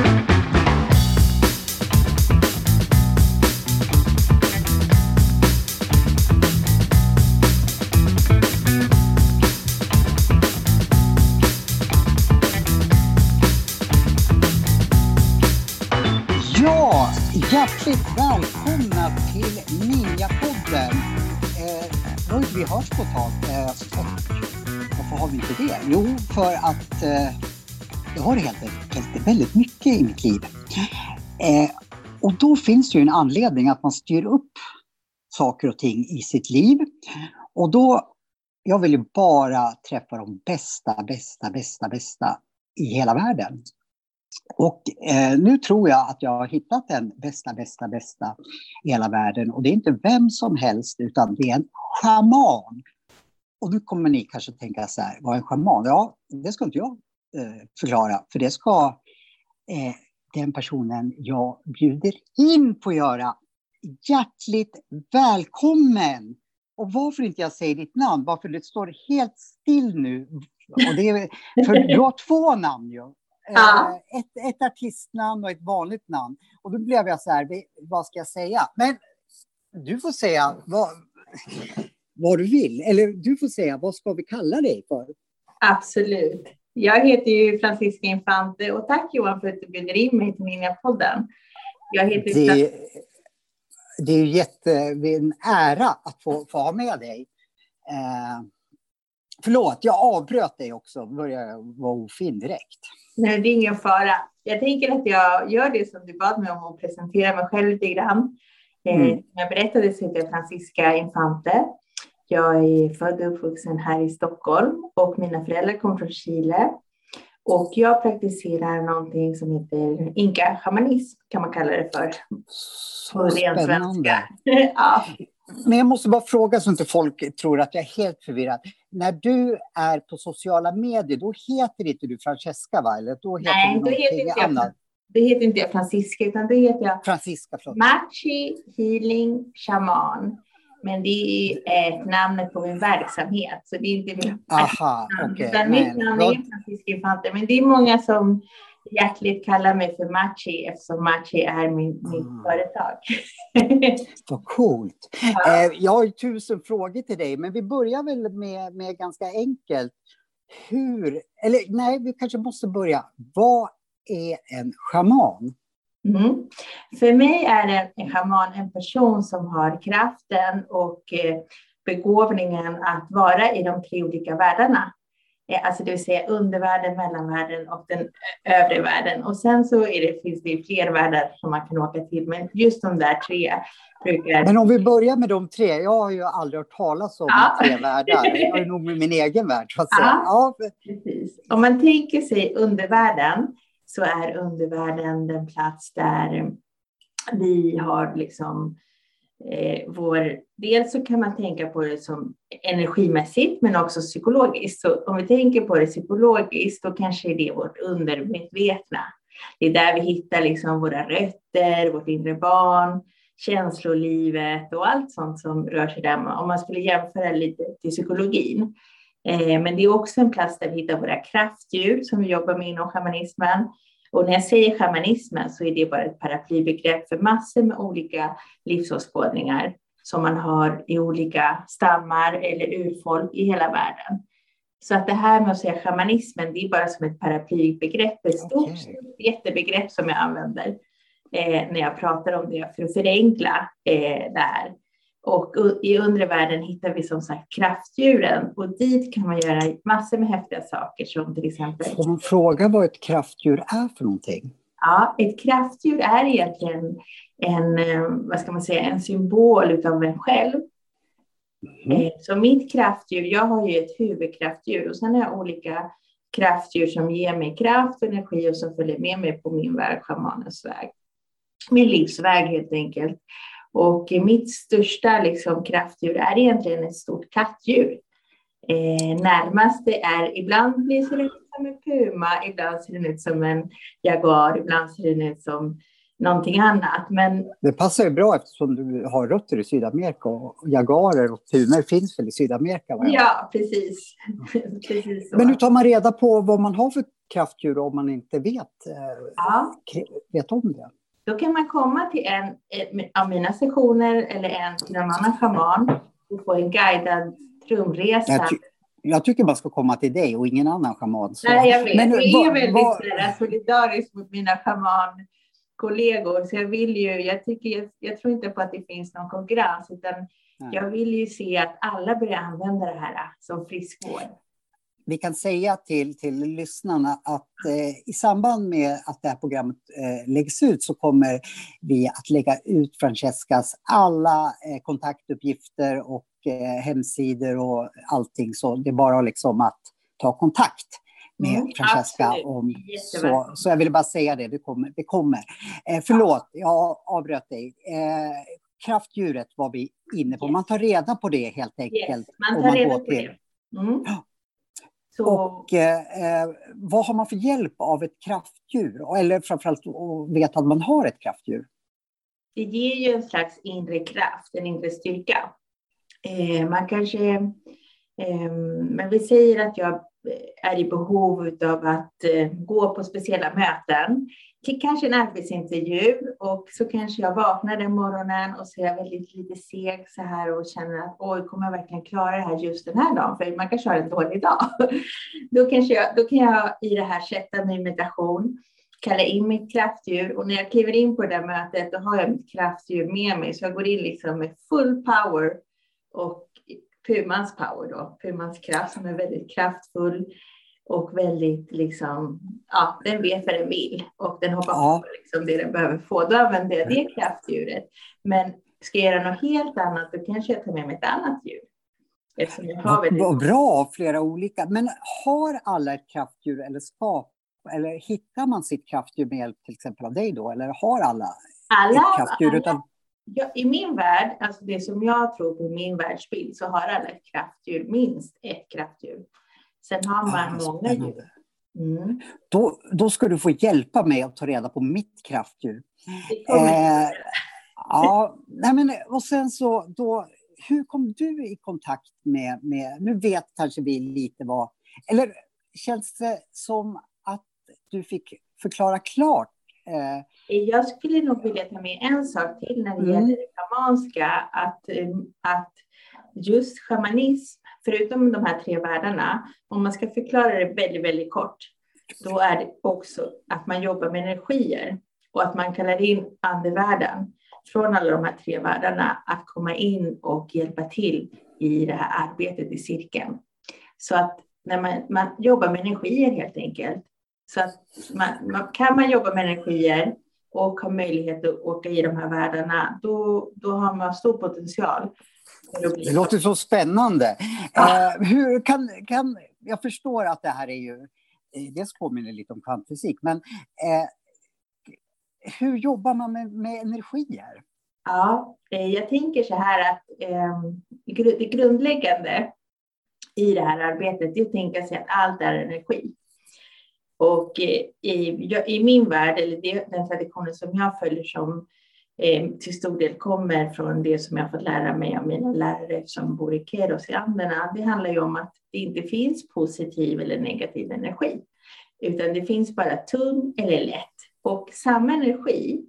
Ja, finns det ju en anledning att man styr upp saker och ting i sitt liv. Och då, jag vill ju bara träffa de bästa, bästa, bästa, bästa i hela världen. Och eh, nu tror jag att jag har hittat den bästa, bästa, bästa i hela världen. Och det är inte vem som helst, utan det är en schaman. Och nu kommer ni kanske tänka så här, vad är en schaman? Ja, det ska inte jag eh, förklara, för det ska eh, den personen jag bjuder in på göra. Hjärtligt välkommen! Och varför inte jag säger ditt namn, varför det står helt still nu. Och det är, för du har två namn ju. Ja. Eh, ett, ett artistnamn och ett vanligt namn. Och då blev jag så här, "Vi- vad ska jag säga? Men du får säga vad, vad du vill. Eller du får säga, vad ska vi kalla dig för? Absolut. Jag heter ju Francisca Infante och tack Johan för att du bjuder in mig till Ninjapodden. Jag heter Det, det är ju jätte, en ära att få, få ha med dig. Eh, förlåt, jag avbröt dig också. Började vara ofin direkt. Nej, det är ingen fara. Jag tänker att jag gör det som du bad mig om att presentera mig själv lite grann. Eh, Mm. Som jag berättade så heter jag Francisca Infante. Jag är född och uppvuxen här i Stockholm och mina föräldrar kommer från Chile. Och jag praktiserar någonting som heter inka-shamanism, kan man kalla det för. På spännande. ja. Men jag måste bara fråga så inte folk tror att jag är helt förvirrad. När du är på sociala medier, då heter inte du Francesca, va? Eller då heter Nej, du då heter inte jag, annat. det heter inte jag Francisca, utan då heter jag Francisca, förlåt. Machi Healing Shaman. Men det är namnet på min verksamhet, så det är inte mitt Aha, namn. okej. Utan mitt namn är Francisca Infante, men det är många som hjärtligt kallar mig för Machi eftersom Machi är min, mitt Mm. företag. Vad coolt. Ja. Eh, jag har ju tusen frågor till dig, men vi börjar väl med, med ganska enkelt. Hur, eller nej, vi kanske måste börja. Vad är en schaman? Mm. För mig är en, en shaman en person som har kraften och eh, begåvningen att vara i de tre olika världarna. Eh, alltså det vill säga undervärlden, mellanvärlden och den övre världen. Och sen så det, finns det fler världar som man kan åka till, men just de där tre brukar... Men om vi börjar med de tre. Jag har ju aldrig hört talas om Ja. tre världar. Jag är nog med min egen värld, så att säga. Ja. Precis. Om man tänker sig undervärlden så är undervärlden den plats där vi har liksom eh, vår... Dels så kan man tänka på det som energimässigt men också psykologiskt. Så om vi tänker på det psykologiskt då kanske det är vårt undermedvetna. Det är där vi hittar liksom våra rötter, vårt inre barn, känslolivet och allt sånt som rör sig där. Om man skulle jämföra lite till psykologin. Eh, Men det är också en plats där vi hittar våra kraftdjur som vi jobbar med inom shamanismen. Och när jag säger shamanismen så är det bara ett paraplybegrepp för massor med olika livsåskådningar som man har i olika stammar eller urfolk i hela världen. Så att det här med att säga shamanismen, det är bara som ett paraplybegrepp, ett stort Okej. jättebegrepp som jag använder eh, när jag pratar om det för att förenkla eh, det här. Och i undre världen hittar vi som sagt kraftdjuren och dit kan man göra massor med häftiga saker som till exempel Får man fråga vad ett kraftdjur är för någonting? Ja, ett kraftdjur är egentligen en, eh, vad ska man säga, en symbol utav en själv. Mhm. Eh, Så mitt kraftdjur, jag har ju ett huvudkraftdjur och sen har jag olika kraftdjur som ger mig kraft och energi och som följer med mig på min väg, schamanens väg. Min livsväg helt enkelt. Och mitt största liksom, kraftdjur är egentligen ett stort kattdjur. Eh, närmast det är, ibland ser den ut som en puma, ibland ser den ut som en jaguar, ibland ser den ut som någonting annat. Men... Det passar ju bra eftersom du har rötter i Sydamerika och jagarer och tumor finns väl i Sydamerika? Ja, precis. precis Men hur tar man reda på vad man har för kraftdjur om man inte vet, eh, ja. vet om det? Då kan man komma till en av mina sessioner eller en till en annan schaman och få en guidad trumresa. Jag, ty jag, tycker man ska komma till dig och ingen annan schaman. Så. Nej, jag vet. Men, jag är väldigt vad... solidarisk mot mina schamankollegor, så jag vill ju, jag, tycker, jag, jag, tror inte på att det finns någon konkurrens, utan Nej. jag vill ju se att alla börjar använda det här som friskvård vi kan säga till, till lyssnarna att eh, i samband med att det här programmet eh, läggs ut så kommer vi att lägga ut Francescas alla eh, kontaktuppgifter och eh, hemsidor och allting. Så det är bara liksom att ta kontakt med mm, Francesca. Om, så, så jag ville bara säga det, det kommer. Det kommer. Eh, förlåt, jag avbröt dig. Eh, kraftdjuret var vi inne på. Man tar reda på det helt enkelt. Yes, man tar reda på till. det. Mm. Så... Och eh, vad har man för hjälp av ett kraftdjur? Eller framförallt att veta att man har ett kraftdjur. Det ger ju en slags inre kraft, en inre styrka. Eh, man kanske... Eh, men vi säger att jag är i behov av att eh, gå på speciella möten till kanske en arbetsintervju och så kanske jag vaknar den morgonen och så är jag väldigt lite seg så här och känner att oj, kommer jag verkligen klara det här just den här dagen? För man kanske har en dålig dag. Då, kanske jag, då kan jag i det här sätta mig i meditation, kalla in mitt kraftdjur och när jag kliver in på det där mötet då har jag mitt kraftdjur med mig så jag går in liksom med full power och Pumans power då, Pumans kraft som är väldigt kraftfull och väldigt liksom, ja, den vet vad den vill och den hoppar ja. på liksom det den behöver få. Då använder jag det kraftdjuret. Men ska jag göra något helt annat, då kanske jag tar med mig ett annat djur. Eftersom jag har väldigt... Bra, flera olika. Men har alla ett kraftdjur eller skap eller hittar man sitt kraftdjur med hjälp till exempel av dig då? Eller har alla, alla? Alla, utan... ja, I min värld, alltså det som jag tror på min världsbild, så har alla ett kraftdjur, minst ett kraftdjur. Sen har man ah, många djur. Mm. Då, då ska du få hjälpa mig att ta reda på mitt kraftdjur. Eh, ja, nej men, och sen så, då, hur kom du i kontakt med, med, nu vet kanske vi lite vad, eller känns det som att du fick förklara klart? Eh, jag skulle nog vilja ta med en sak till när det mm. gäller det schamanska, att, eh, att just shamanism förutom de här tre världarna, om man ska förklara det väldigt, väldigt kort, då är det också att man jobbar med energier och att man kallar in andevärlden från alla de här tre världarna att komma in och hjälpa till i det här arbetet i cirkeln. Så att när man, man jobbar med energier helt enkelt, så att man, man, kan man jobba med energier och ha möjlighet att åka i de här världarna, då, då har man stor potential det låter så spännande. Ja. Eh, hur kan, kan, jag förstår att det här är ju... Eh, dels påminner lite om kvantfysik, men eh, hur jobbar man med, med energier? Ja, jag tänker så här att eh, det grundläggande i det här arbetet är att tänka sig att allt är energi. Och eh, i, i min värld, eller det, den traditionen som jag följer som eh, till stor del kommer från det som jag fått lära mig av mina lärare som bor i Keros i Anderna. Det handlar ju om att det inte finns positiv eller negativ energi, utan det finns bara tung eller lätt. Och samma energi,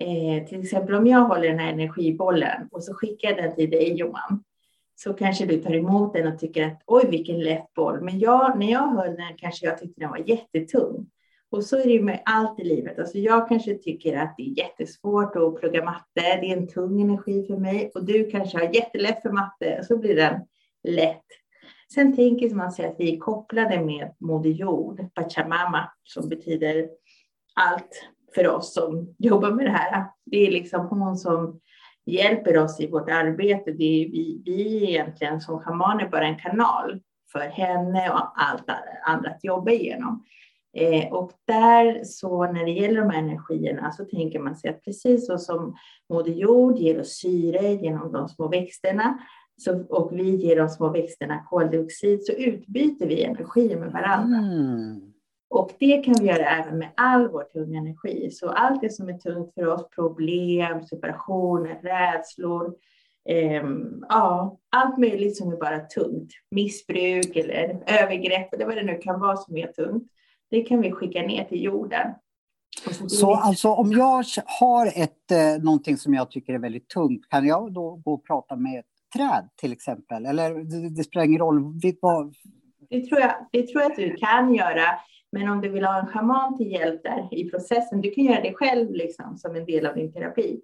eh, till exempel om jag håller den här energibollen och så skickar jag den till dig Johan, så kanske du tar emot den och tycker att oj vilken lätt boll. Men jag, när jag höll den kanske jag tyckte den var jättetung. Och så är det med allt i livet. Alltså jag kanske tycker att det är jättesvårt att plugga matte. Det är en tung energi för mig och du kanske har jättelätt för matte och så blir den lätt. Sen tänker man sig att vi är kopplade med Moder Jord, Pachamama, som betyder allt för oss som jobbar med det här. Det är liksom hon som hjälper oss i vårt arbete. Det är vi, vi är egentligen som schamaner bara en kanal för henne och allt andra att jobba igenom. Eh, och där så när det gäller de här energierna så tänker man sig att precis så som Moder Jord ger oss syre genom de små växterna så, och vi ger de små växterna koldioxid så utbyter vi energier med varandra. Mm. Och det kan vi göra även med all vår tunga energi. Så allt det som är tungt för oss, problem, separationer, rädslor, eh, ja, allt möjligt som är bara tungt, missbruk eller övergrepp eller vad det nu kan vara som är tungt, det kan vi skicka ner till jorden. Så, så alltså om jag har ett, eh, någonting som jag tycker är väldigt tungt, kan jag då gå och prata med ett träd till exempel? Eller det, det spelar ingen roll? Vad... Det, tror jag, det tror jag att du kan göra. Men om du vill ha en schaman till hjälp där i processen, du kan göra det själv liksom, som en del av din terapi.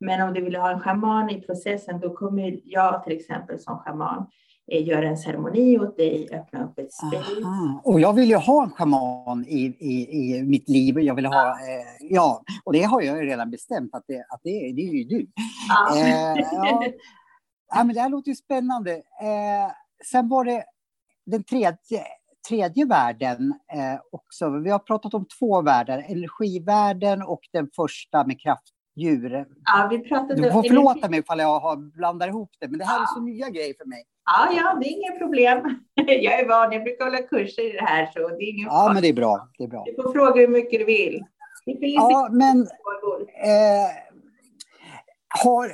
Men om du vill ha en schaman i processen, då kommer jag till exempel som schaman eh, göra en ceremoni åt dig, öppna upp ett space. Och jag vill ju ha en schaman i, i, i mitt liv. Jag vill ha, ja. Eh, ja, och det har jag redan bestämt att det, att det, det är ju du. Ja. Eh, ja. ja. men det här låter ju spännande. Eh, sen var det den tredje, tredje världen eh, också. Vi har pratat om två världar, energivärlden och den första med kraftdjur. Ja, vi pratade du får förlåta mig ifall jag har blandar ihop det, men det här ja. är så nya grejer för mig. Ja, ja, det är inga problem. Jag är van, jag brukar hålla kurser i det här, så det är ingen Ja, men det är bra. Det är bra. Du får fråga hur mycket du vill. ja, men eh, har,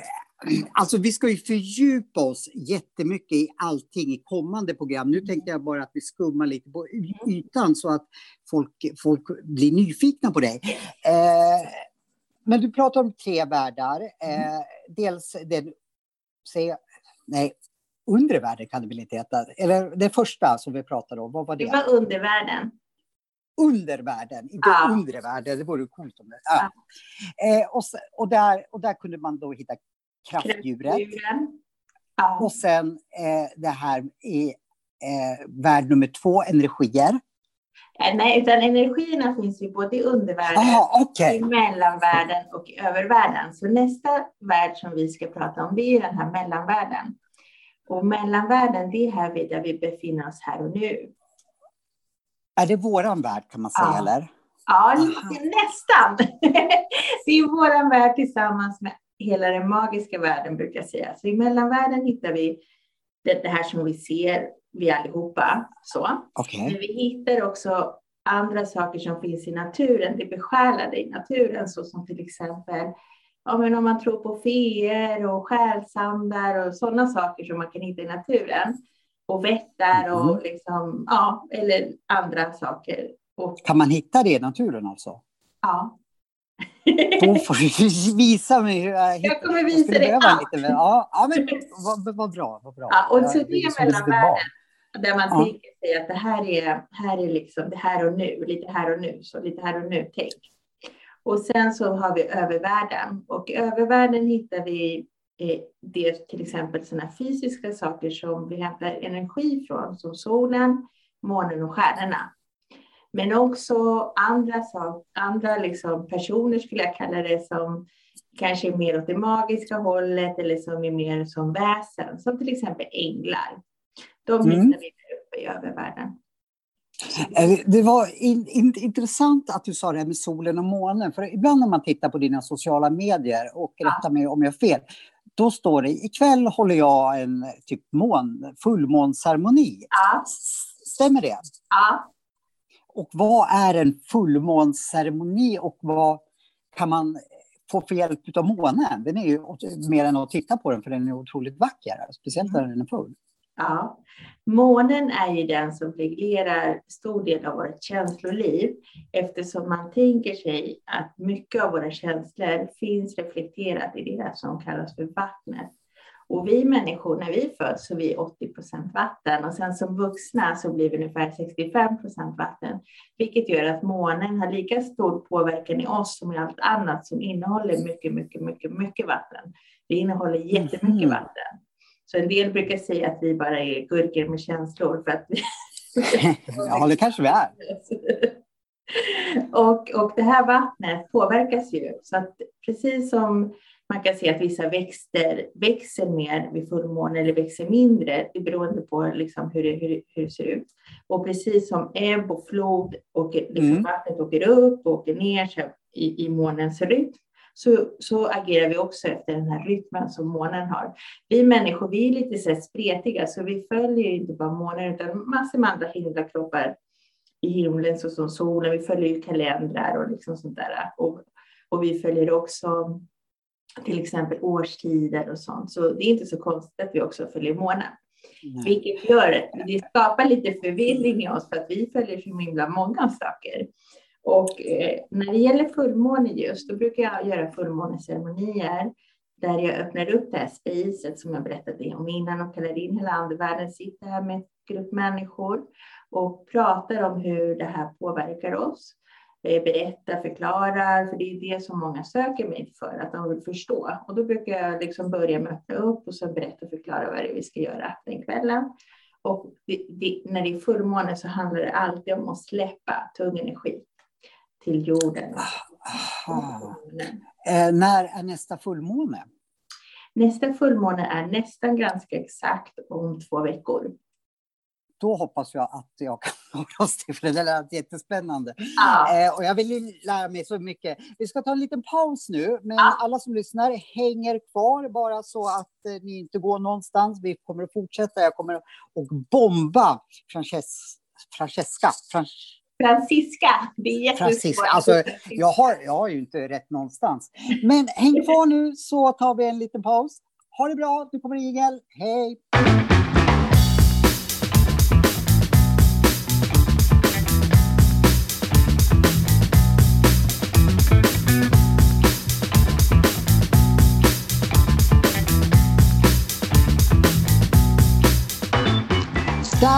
Alltså vi ska ju fördjupa oss jättemycket i allting i kommande program. Nu tänkte jag bara att vi skummar lite på ytan så att folk, folk blir nyfikna på dig. Eh, men du pratar om tre världar. Eh, dels den, se, nej, undre världen kan det väl inte heta? Eller det första som vi pratade om, vad var det? Det var undervärlden. Undervärlden, inte ja. undre världen, det vore coolt om det. Ja. ja. Eh, och, och, där, och där kunde man då hitta kraftdjuret. Ja. Och sen eh, det här i eh, värld nummer två, energier. Eh, nej, utan energierna finns ju både i undervärlden, Aha, okay. i mellanvärlden och i övervärlden. Så nästa värld som vi ska prata om, det är den här mellanvärlden. Och mellanvärlden, det är här vi, där vi befinner oss här och nu. Är det våran värld kan man säga, ja. eller? Ja, nästan. det är våran värld tillsammans med hela den magiska världen brukar jag säga. Så i mellanvärlden hittar vi det, det här som vi ser, vi allihopa. Så. Okay. Men vi hittar också andra saker som finns i naturen, det besjälade i naturen, så som till exempel ja, men om man tror på feer och själsandar och sådana saker som man kan hitta i naturen. Och vättar och mm. liksom, ja, eller andra saker. Och, kan man hitta det i naturen alltså? Ja. Då får du visa mig hur jag hittar. Jag kommer visa dig allt. Lite, ja, ja, men vad, vad bra. Vad bra. Ja, och så det är mellan världen. Där man ja. tänker sig att det här är, här är liksom det här och nu, lite här och nu, så lite här och nu tänk. Och sen så har vi övervärlden och i övervärlden hittar vi eh, det till exempel sådana fysiska saker som vi hämtar energi från, som solen, månen och stjärnorna. Men också andra, andra liksom personer skulle jag kalla det som kanske är mer åt det magiska hållet eller som är mer som väsen, som till exempel änglar. De mm. hittar vi uppe i övervärlden. Eh, det var in, in, intressant att du sa det här med solen och månen. För ibland när man tittar på dina sociala medier, och rätta ja. mig om jag har fel, då står det ikväll håller jag en typ mån, fullmånsceremoni. Ja. Stämmer det? Ja. Och vad är en fullmånsceremoni och vad kan man få för hjälp av månen? Den är ju mer än att titta på den för den är otroligt vacker, speciellt när den är full. Ja, månen är ju den som reglerar stor del av vårt känsloliv eftersom man tänker sig att mycket av våra känslor finns reflekterat i det som kallas för vattnet. Och vi människor, när vi föds, så är vi 80 procent vatten och sen som vuxna så blir vi ungefär 65 procent vatten, vilket gör att månen har lika stor påverkan i oss som i allt annat som innehåller mycket, mycket, mycket, mycket vatten. Det innehåller jättemycket mm. vatten. Så en del brukar säga att vi bara är gurkor med känslor för att vi... ja, det kanske vi är. och, och det här vattnet påverkas ju så att precis som man kan se att vissa växter växer mer vid fullmåne eller växer mindre, det beroende på liksom hur, det, hur, hur det ser ut. Och precis som ebb och flod och liksom mm. vattnet åker upp och åker ner i, i månens rytm, så, så agerar vi också efter den här rytmen som månen har. Vi människor, vi är lite så spretiga, så vi följer inte bara månen utan massor med andra himlakroppar i himlen såsom solen. Vi följer kalendrar och liksom sånt där. Och, och vi följer också till exempel årstider och sånt. Så det är inte så konstigt att vi också följer månen. Nej. Vilket gör det skapar lite förvirring i oss för att vi följer så himla många saker. Och eh, när det gäller fullmåne just, då brukar jag göra fullmåneceremonier där jag öppnar upp det här spacet som jag berättade om innan och kallar in hela andevärlden, sitter här med en grupp människor och pratar om hur det här påverkar oss. Eh, berättar, förklarar, för det är det som många söker mig för, att de vill förstå. Och då brukar jag liksom börja med att öppna upp och så berätta och förklara vad det är vi ska göra den kvällen. Och det, det, när det är fullmåne så handlar det alltid om att släppa tung energi till jorden. Eh, när är nästa fullmåne? Nästa fullmåne är nästan ganska exakt om två veckor då hoppas jag att jag kan höra oss till, för det lät jättespännande. Ja. Eh, och jag vill lära mig så mycket. Vi ska ta en liten paus nu, men ja. alla som lyssnar hänger kvar bara så att eh, ni inte går någonstans. Vi kommer att fortsätta. Jag kommer att bomba Frances Francesca. Fran Francisca. Det är jättesvårt. Alltså, jag, har, jag har ju inte rätt någonstans. Men häng kvar nu så tar vi en liten paus. Ha det bra. Nu kommer Igel. Hej!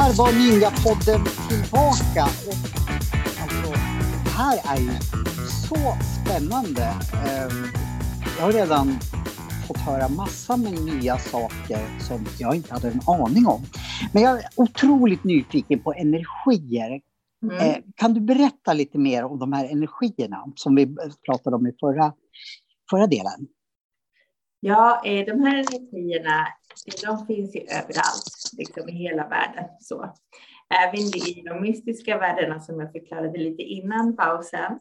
Där var Ninjapodden tillbaka. Och, alltså, det här är ju så spännande. Ehm, jag har redan fått höra massa med nya saker som jag inte hade en aning om. Men jag är otroligt nyfiken på energier. Mm. Eh, kan du berätta lite mer om de här energierna som vi pratade om i förra, förra delen? Ja, eh, de här energierna de finns ju överallt, liksom i hela världen. Så. Även i de mystiska världarna som jag förklarade lite innan pausen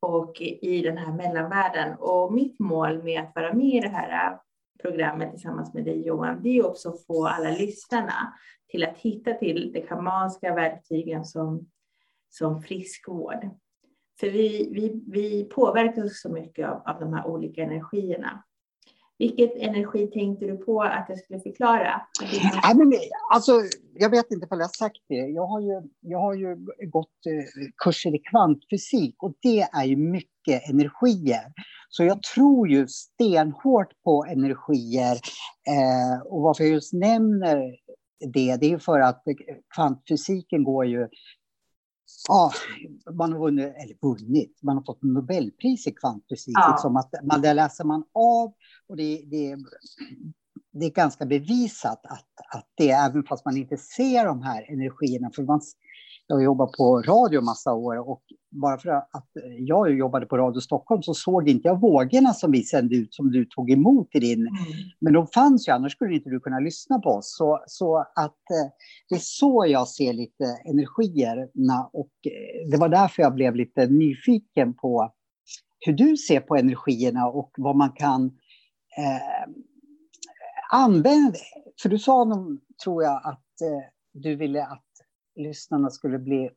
och i den här mellanvärlden. Och mitt mål med att vara med i det här programmet tillsammans med dig Johan, det är också att få alla lyssnarna till att hitta till de schamanska verktygen som, som friskvård. För vi, vi, vi påverkas så mycket av, av de här olika energierna. Vilket energi tänkte du på att jag skulle förklara? Nej, men, alltså, jag vet inte om jag har sagt det. Jag har ju, jag har ju gått eh, kurser i kvantfysik och det är ju mycket energier. Så jag tror ju stenhårt på energier. Eh, och varför jag just nämner det, det är för att kvantfysiken går ju Ja, man har vunnit, eller vunnit, man har fått Nobelpris i kvantfysik. Ja. Liksom att man, där läser man av och det, det, det är ganska bevisat att, att det, även fast man inte ser de här energierna, för man, jag har jobbat på radio massa år och bara för att jag jobbade på Radio Stockholm så såg inte jag vågorna som vi sände ut som du tog emot i din. Mm. Men de fanns ju, annars skulle inte du kunna lyssna på oss. Så, så att eh, det är så jag ser lite energierna och eh, det var därför jag blev lite nyfiken på hur du ser på energierna och vad man kan eh, använda. För du sa nog, tror jag, att eh, du ville att lyssnarna skulle bli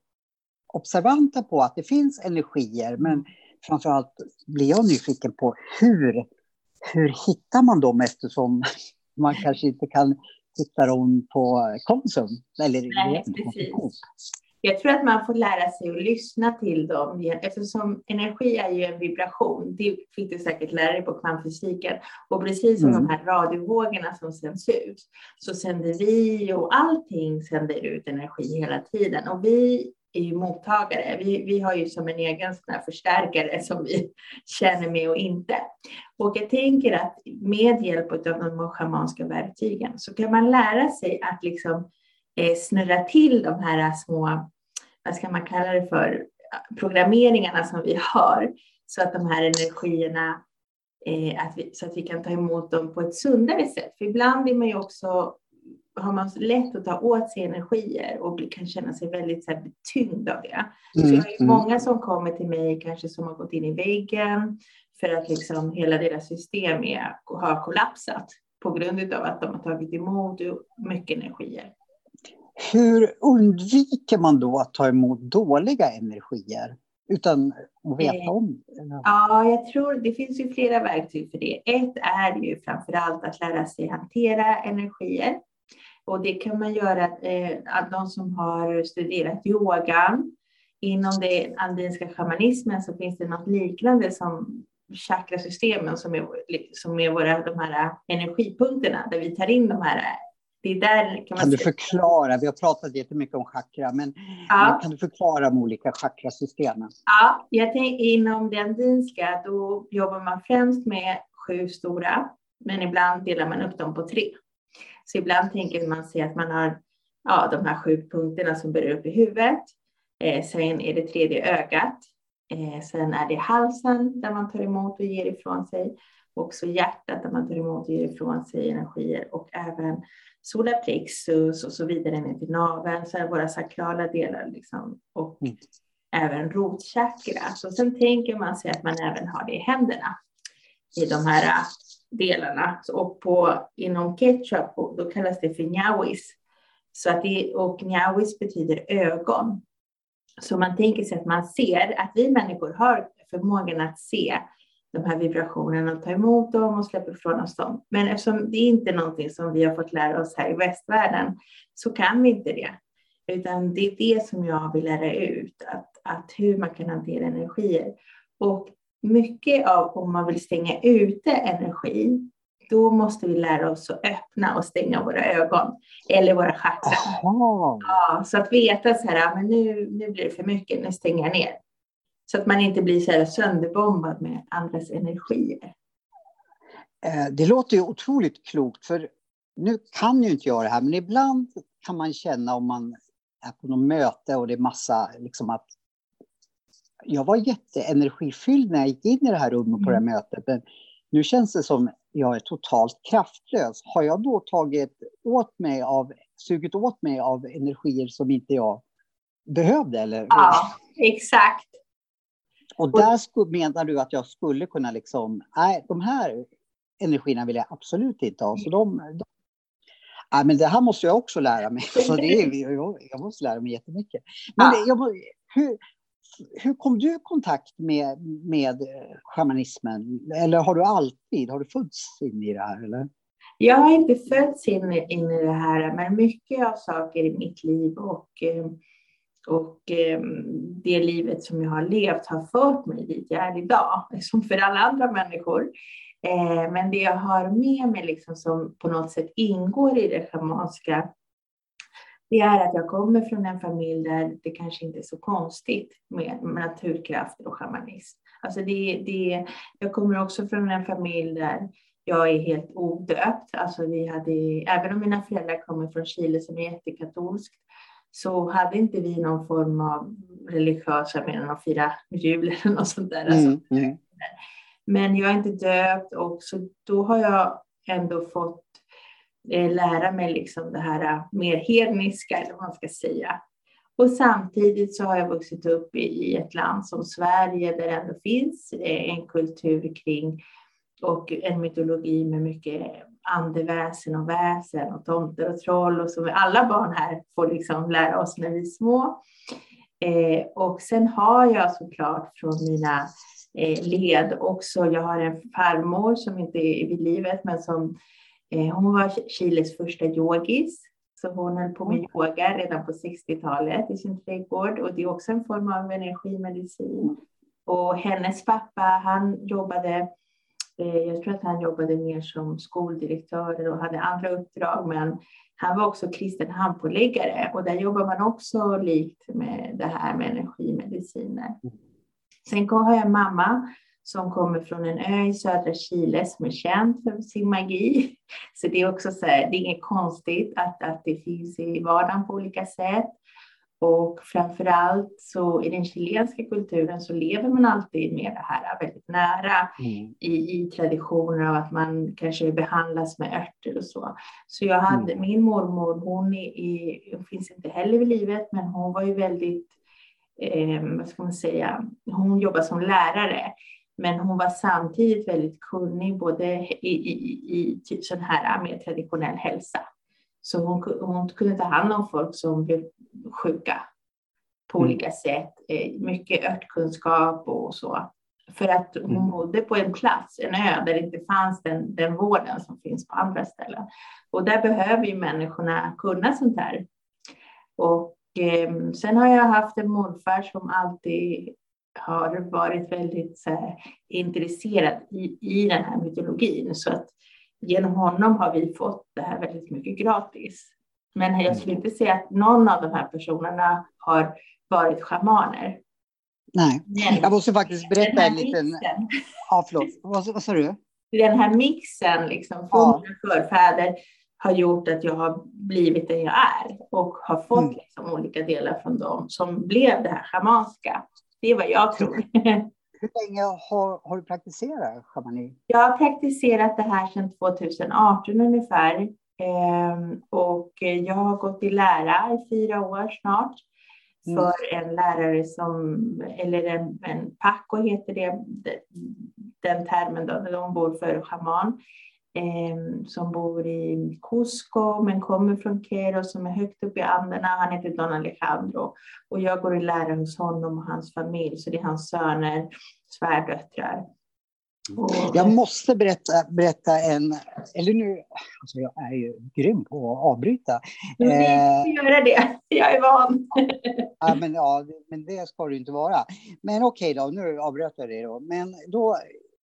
observanta på att det finns energier, men mm. framför allt blir jag nyfiken på hur, hur hittar man dem eftersom man kanske inte kan hitta dem på Konsum? Eller Nej, precis. Jag tror att man får lära sig att lyssna till dem eftersom energi är ju en vibration. Det fick du säkert lära dig på kvantfysiken. Och precis som mm. de här radiovågorna som sänds ut så sänder vi och allting sänder ut energi hela tiden. Och vi är ju mottagare. Vi, vi har ju som en egen sån förstärkare som vi känner med och inte. Och jag tänker att med hjälp av de schamanska verktygen så kan man lära sig att liksom snurra till de här små, vad ska man kalla det för, programmeringarna som vi har så att de här energierna eh, att vi, så att vi kan ta emot dem på ett sundare sätt. För ibland är man ju också har man lätt att ta åt sig energier och kan känna sig väldigt så här, betyngd av det. Mm, så jag har ju mm. många som kommer till mig kanske som har gått in i väggen för att liksom hela deras system är, har kollapsat på grund av att de har tagit emot mycket energier. Hur undviker man då att ta emot dåliga energier utan att veta Eh, om? Ja, jag tror det finns ju flera verktyg för det. Ett är ju framför allt att lära sig hantera energier. Och det kan man göra, eh, att de som har studerat yogan, inom den andinska shamanismen så finns det något liknande som chakrasystemen som är, som är våra, de här energipunkterna där vi tar in de här. Det är där kan man Kan du förklara? Vi har pratat jättemycket om chakra, men Ja. kan du förklara de olika chakrasystemen? Ja, jag tänker inom det andinska, då jobbar man främst med sju stora, men ibland delar man upp dem på tre. Så ibland tänker man sig att man har ja, de här sju punkterna som börjar upp i huvudet. Eh, sen är det tredje ögat. Eh, sen är det halsen där man tar emot och ger ifrån sig. Och så hjärtat där man tar emot och ger ifrån sig energier. Och även solarplexus och så vidare ner till naveln. Så våra sakrala delar liksom. Och Mm. även rotchakra. Så sen tänker man sig att man även har det i händerna. I de här äh, delarna. Och på, inom ketchup, då kallas det för njawis. Så att det, och njawis betyder ögon. Så man tänker sig att man ser att vi människor har förmågan att se de här vibrationerna och ta emot dem och släppa ifrån oss dem. Men eftersom det inte är någonting som vi har fått lära oss här i västvärlden så kan vi inte det. Utan det är det som jag vill lära ut, att, att hur man kan hantera energier. Och mycket av om man vill stänga ute energi, då måste vi lära oss att öppna och stänga våra ögon eller våra chakran. Ja, så att veta så här, men nu, nu blir det för mycket, nu stänger jag ner. Så att man inte blir så här sönderbombad med andras energier. Eh, Det låter ju otroligt klokt, för nu kan ju inte jag det här, men ibland kan man känna om man är på något möte och det är massa, liksom att jag var jätteenergifylld när jag gick in i det här rummet på det här mötet, men nu känns det som jag är totalt kraftlös. Har jag då tagit åt mig av, sugit åt mig av energier som inte jag behövde? Eller? Ja, exakt. Och där sku- menar du att jag skulle kunna liksom, nej, de här energierna vill jag absolut inte ha. Så de, de nej, men det här måste jag också lära mig. Så det är, jag, jag måste lära mig jättemycket. Men Ja. det, jag, hur, hur kom du i kontakt med, med eh, shamanismen? Eller har du alltid, har du fötts in i det här? Eller? Jag har inte fötts in, in i det här, men mycket av saker i mitt liv och, eh, och eh, det livet som jag har levt har fört mig dit jag är idag, som för alla andra människor. Eh, Men det jag har med mig liksom som på något sätt ingår i det schamanska, det är att jag kommer från en familj där det kanske inte är så konstigt med naturkrafter och shamanism. Alltså det, det, jag kommer också från en familj där jag är helt odöpt. Alltså vi hade, även om mina föräldrar kommer från Chile som är jättekatolskt, så hade inte vi någon form av religiösa mer än att fira jul eller något sånt där. Alltså, Mm, mm. men jag är inte döpt och så då har jag ändå fått eh, lära mig liksom det här eh, mer hedniska, eller vad man ska säga. Och samtidigt så har jag vuxit upp i, i ett land som Sverige där det ändå finns eh, en kultur kring och en mytologi med mycket andeväsen och väsen och tomter och troll och som alla barn här får liksom lära oss när vi är små. Eh, och sen har jag såklart från mina eh, led också, jag har en farmor som inte är vid livet men som eh, hon var Chiles första yogis. Så hon höll på med yoga redan på 60-talet i sin trädgård och det är också en form av energimedicin. Och hennes pappa, han jobbade Jag tror att han jobbade mer som skoldirektör och hade andra uppdrag, men han var också kristen handpåläggare och där jobbar man också likt med det här med energimediciner. Sen har jag mamma som kommer från en ö i södra Chile som är känd för sin magi. Så det är också så här, det är inget konstigt att, att det finns i vardagen på olika sätt. Och framför allt så i den chilenska kulturen så lever man alltid med det här väldigt nära Mm. i, i traditioner av att man kanske behandlas med örter och så. Så jag hade, min mormor, hon, är, är, finns inte heller vid livet, men hon var ju väldigt, eh, vad ska man säga, hon jobbar som lärare. Men hon var samtidigt väldigt kunnig både i, i, i typ sån här mer traditionell hälsa. Så hon, hon kunde ta hand om folk som blev sjuka på mm. olika sätt. Eh, mycket örtkunskap och så. För att hon mm. bodde på en plats, en ö, där det inte fanns den, den vården som finns på andra ställen. Och där behöver ju människorna kunna sånt här. Och eh, sen har jag haft en morfar som alltid har varit väldigt här, intresserad i, i den här mytologin. Så att genom honom har vi fått det här väldigt mycket gratis. Men jag skulle inte säga att någon av de här personerna har varit schamaner. Nej, Men, jag måste faktiskt berätta en liten... Ja, förlåt. Vad, vad sa du? Den här mixen liksom, från ja. mina förfäder har gjort att jag har blivit den jag är och har fått mm. liksom, olika delar från dem som blev det här schamanska. Det är vad jag tror. Hur länge har, har du praktiserat shamani? Jag har praktiserat det här sedan 2018 ungefär. Ehm, och jag har gått i lära i fyra år snart mm. för en lärare som, eller en, en Paco heter det, den termen då, där de bor för schaman, eh, som bor i Cusco men kommer från Quero som är högt upp i Anderna. Han heter Don Alejandro och jag går i lära hos honom och hans familj, så det är hans söner, svärdöttrar. Jag måste berätta, berätta en, eller nu, alltså jag är ju grym på att avbryta. Du får eh, göra det, jag är van. ja, men, ja, men det ska du inte vara. Men okej okay då, nu avbröt jag då. Men då,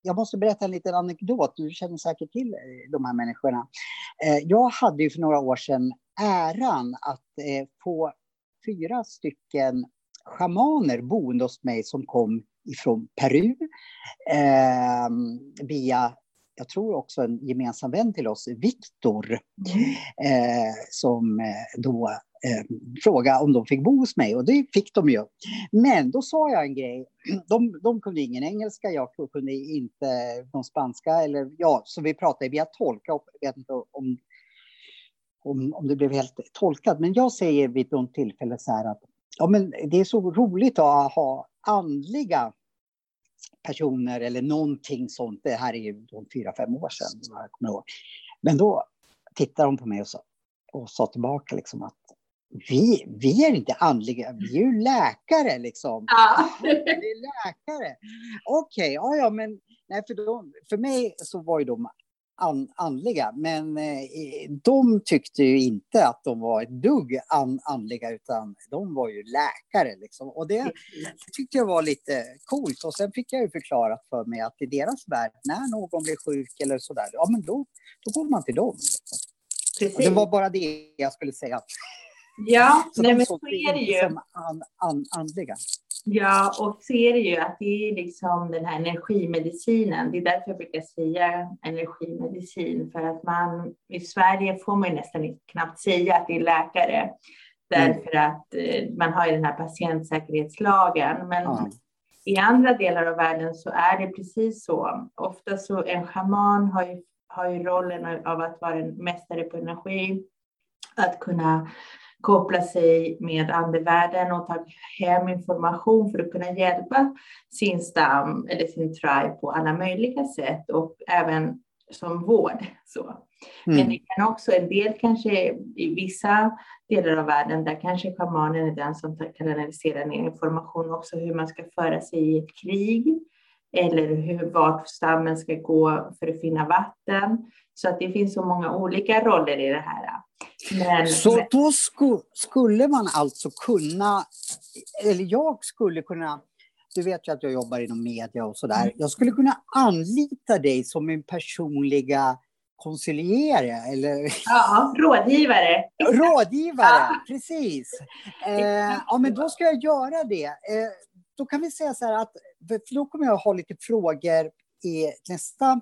jag måste berätta en liten anekdot, du känner säkert till eh, de här människorna. Eh, jag hade ju för några år sedan äran att få fyra stycken schamaner boende hos mig som kom ifrån Peru eh, via jag tror också en gemensam vän till oss, Viktor, mm. eh, som eh, då eh, fråga om de fick bo hos mig och det fick de ju. Men då sa jag en grej, de, de kunde ingen engelska, jag kunde inte någon spanska, eller ja, så vi pratade via tolk. Jag vet inte om, om, om det blev helt tolkat, men jag säger vid något tillfälle så här att ja, men det är så roligt att ha andliga personer eller någonting sånt. Det här är ju fyra, fem år sedan. Jag kommer ihåg. Men då tittade de på mig och sa, och sa tillbaka liksom att vi, vi är inte andliga, vi är ju läkare liksom. Ja. Vi är läkare. Okej, okay, ja, ja, men nej, för, de, för mig så var ju de an, andliga. Men eh, de tyckte ju inte att de var ett dugg an, andliga, utan de var ju läkare. Liksom. Och det, det tyckte jag var lite coolt. Och sen fick jag ju förklarat för mig att i deras värld, när någon blir sjuk eller sådär, ja men då, då går man till dem. Liksom. det var bara det jag skulle säga. Ja, så nej, men så är det ju. Som an, an, andliga. Ja, och så är det ju att det är liksom den här energimedicinen. Det är därför jag brukar säga energimedicin, för att man i Sverige får man ju nästan knappt säga att det är läkare, därför mm. att eh, man har ju den här patientsäkerhetslagen. Men mm. i andra delar av världen så är det precis så. Ofta så en schaman har ju, har ju rollen av att vara en mästare på energi, att kunna koppla sig med andevärlden och ta hem information för att kunna hjälpa sin stam eller sin tribe på alla möjliga sätt och även som vård. Så. Mm. Men det kan också, en del kanske i vissa delar av världen, där kanske schamanen är den som kan analysera ner information också hur man ska föra sig i ett krig eller hur, vart stammen ska gå för att finna vatten. Så att det finns så många olika roller i det här. Men, så då sku, skulle man alltså kunna, eller jag skulle kunna, du vet ju att jag jobbar inom media och sådär, mm. jag skulle kunna anlita dig som min personliga konsiliere eller... Ja, rådgivare. Rådgivare, ja. precis. Eh, ja, men då ska jag göra det. Eh, då kan vi säga så här att, för då kommer jag ha lite frågor i nästa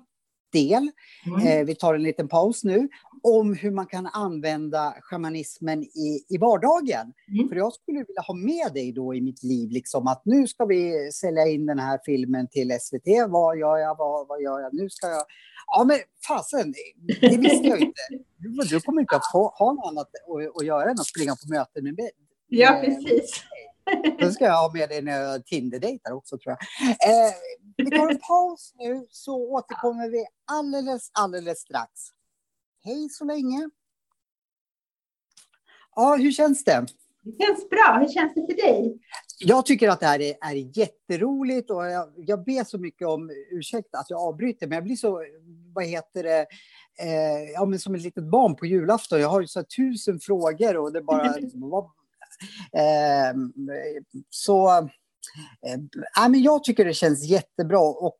del. Mm. Eh, vi tar en liten paus nu. Om hur man kan använda shamanismen i, i vardagen. Mm. För jag skulle vilja ha med dig då i mitt liv, liksom att nu ska vi sälja in den här filmen till SVT. Vad gör jag? Vad, vad gör jag? Nu ska jag... Ja, men fasen, det visste jag inte. Du, du kommer inte att få, ha något annat att, att göra än att springa på möten med, med Ja, precis. Då ska jag ha med dig när jag Tinder-dejtar också tror jag. Eh, vi tar en paus nu så återkommer vi alldeles, alldeles strax. Hej så länge. Ja, hur känns det? Det känns bra. Hur känns det för dig? Jag tycker att det här är, är jätteroligt och jag, jag ber så mycket om ursäkt att jag avbryter, men jag blir så, vad heter det, eh, ja, men som ett litet barn på julafton. Jag har ju så tusen frågor och det bara... eh, så... Eh, men jag tycker det känns jättebra och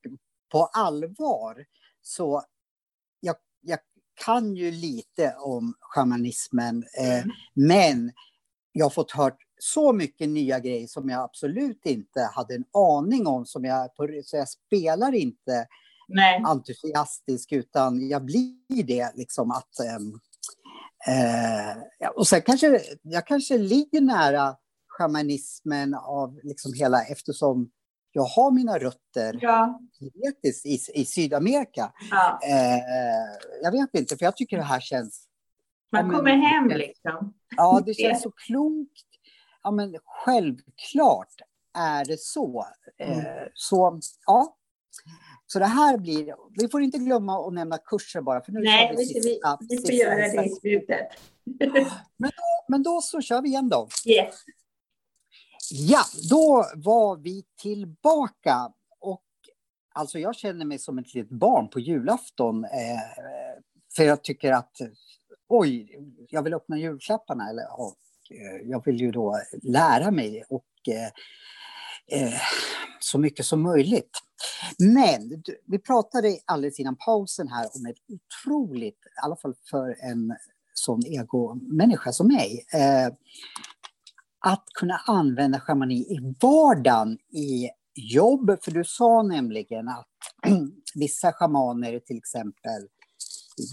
på allvar så jag, jag kan ju lite om shamanismen, eh, mm. men jag har fått hört så mycket nya grejer som jag absolut inte hade en aning om. Som jag, så jag spelar inte Nej. entusiastisk, utan jag blir det liksom att... Um, uh, och sen kanske jag kanske ligger nära shamanismen av liksom hela, eftersom jag har mina rötter ja. i, i Sydamerika. Ja. Uh, jag vet inte, för jag tycker det här känns... Man kommer men, hem liksom. Ja, det känns så klokt. Ja, men självklart är det så. Mm. Uh, så, ja. Så det här blir, vi får inte glömma att nämna kurser bara. För nu Nej, vi, sista, vi, vi får göra det i slutet. men, då, men då så kör vi igen då. Yes. Ja, då var vi tillbaka. Och alltså jag känner mig som ett litet barn på julafton. Eh, för jag tycker att, oj, jag vill öppna julklapparna. Eller, och, eh, jag vill ju då lära mig och eh, eh så mycket som möjligt. Men vi pratade alldeles innan pausen här om ett otroligt, i alla fall för en sån egomänniska som mig, eh, att kunna använda shamani i vardagen i jobb. För du sa nämligen att vissa shamaner till exempel,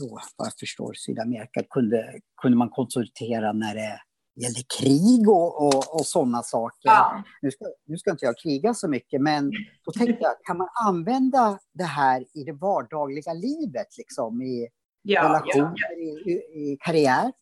då, vad jag förstår Sydamerika, kunde, kunde man konsultera när det gällde krig och, och, och sådana saker. Ja. Nu, ska, nu ska inte jag kriga så mycket, men då tänkte jag, kan man använda det här i det vardagliga livet, liksom, i ja, relationer, ja, I, i, karriär?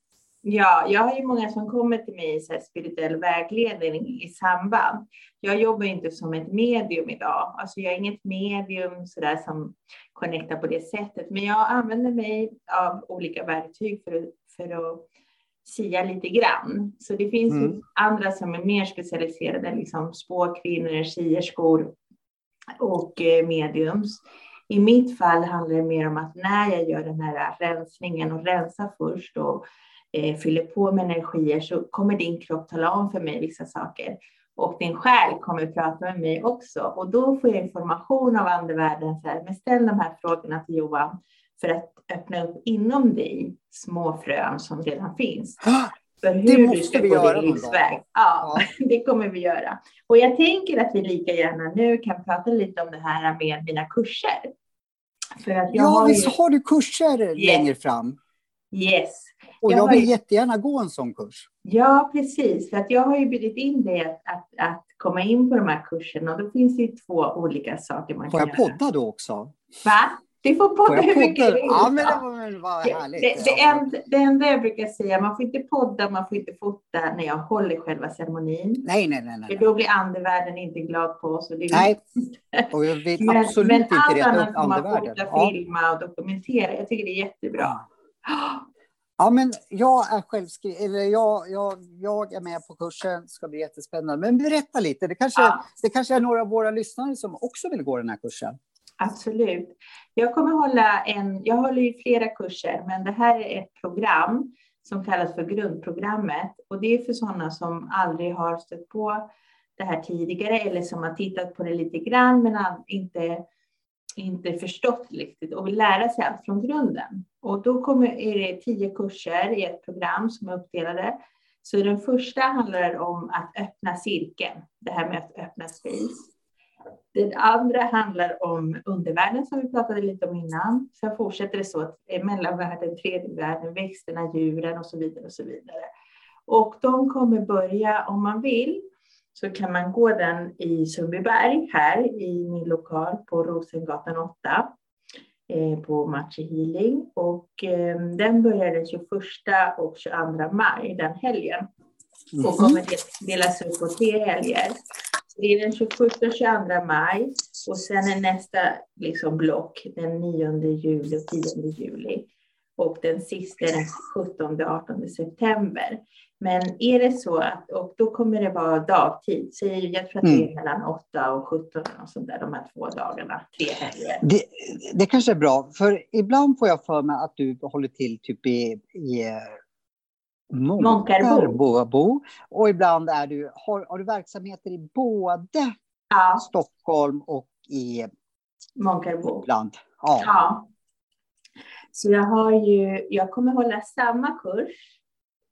Ja, jag har ju många som kommer till mig i så spirituell vägledning i samband. Jag jobbar inte som ett medium idag. Alltså jag är inget medium så där som connectar på det sättet, men jag använder mig av olika verktyg för, för att sia lite grann. Så det finns mm. andra som är mer specialiserade, liksom spåkvinnor, sierskor och eh, mediums. I mitt fall handlar det mer om att när jag gör den här rensningen och rensar först och eh, fyller på med energier så kommer din kropp tala om för mig vissa saker. Och din själ kommer prata med mig också. Och då får jag information av andevärlden. Så här, men ställ de här frågorna till Johan för att öppna upp inom dig små frön som redan finns. För hur det måste du ska vi göra din livsväg. Ja, ja, det kommer vi göra. Och jag tänker att vi lika gärna nu kan prata lite om det här med mina kurser. Ja, har visst ju... har du kurser yes. längre fram? Yes. Och jag, jag vill ju... jättegärna gå en sån kurs. Ja, precis. För att jag har ju bjudit in dig att, att, att komma in på de här kurserna. Och då finns det ju två olika saker man Får kan göra. Får jag podda då också? Va? Du får podda hur mycket du vill. Ja, men det var, var härligt. Det, det, enda, det enda jag brukar säga, man får inte podda, man får inte fota när jag håller själva ceremonin. Nej, nej, nej. nej. För då blir andevärlden inte glad på oss. Och det nej, och jag vill men, absolut men inte reta upp andevärlden. Men får man fota, ja. filma och dokumentera. Jag tycker det är jättebra. Ja, men jag är självskriven, eller jag, jag, jag är med på kursen, ska bli jättespännande. Men berätta lite, det kanske, ja. det kanske är några av våra lyssnare som också vill gå den här kursen. Absolut. Jag kommer hålla en, jag håller ju flera kurser, men det här är ett program som kallas för grundprogrammet och det är för sådana som aldrig har stött på det här tidigare eller som har tittat på det lite grann men inte, inte förstått riktigt och vill lära sig allt från grunden. Och då kommer, är det tio kurser i ett program som är uppdelade. Så den första handlar om att öppna cirkeln, det här med att öppna space. Den andra handlar om undervärlden som vi pratade lite om innan. Sen fortsätter det så att mellanvärlden, tredje världen, växterna, djuren och så vidare och så vidare. Och de kommer börja, om man vill, så kan man gå den i Sundbyberg här i min lokal på Rosengatan 8 eh, på Matchi Healing och eh, den börjar den 21 och 22 maj den helgen och kommer delas upp på tre helger. Det är den 21 och 22 maj och sen är nästa liksom block den 9 juli och 10 juli. och den sista är den 17-18 september. Men är det så att, och då kommer det vara dagtid, så jag tror att det är mm. mellan 8 och 17 och sånt där, de här två dagarna, tre helger. Det, det kanske är bra, för ibland får jag för mig att du håller till typ i, i Månkarbo. Och ibland är du, har, har du verksamheter i både ja. Stockholm och i Månkarbo. Ibland. Ja. ja. Så jag har ju, jag kommer hålla samma kurs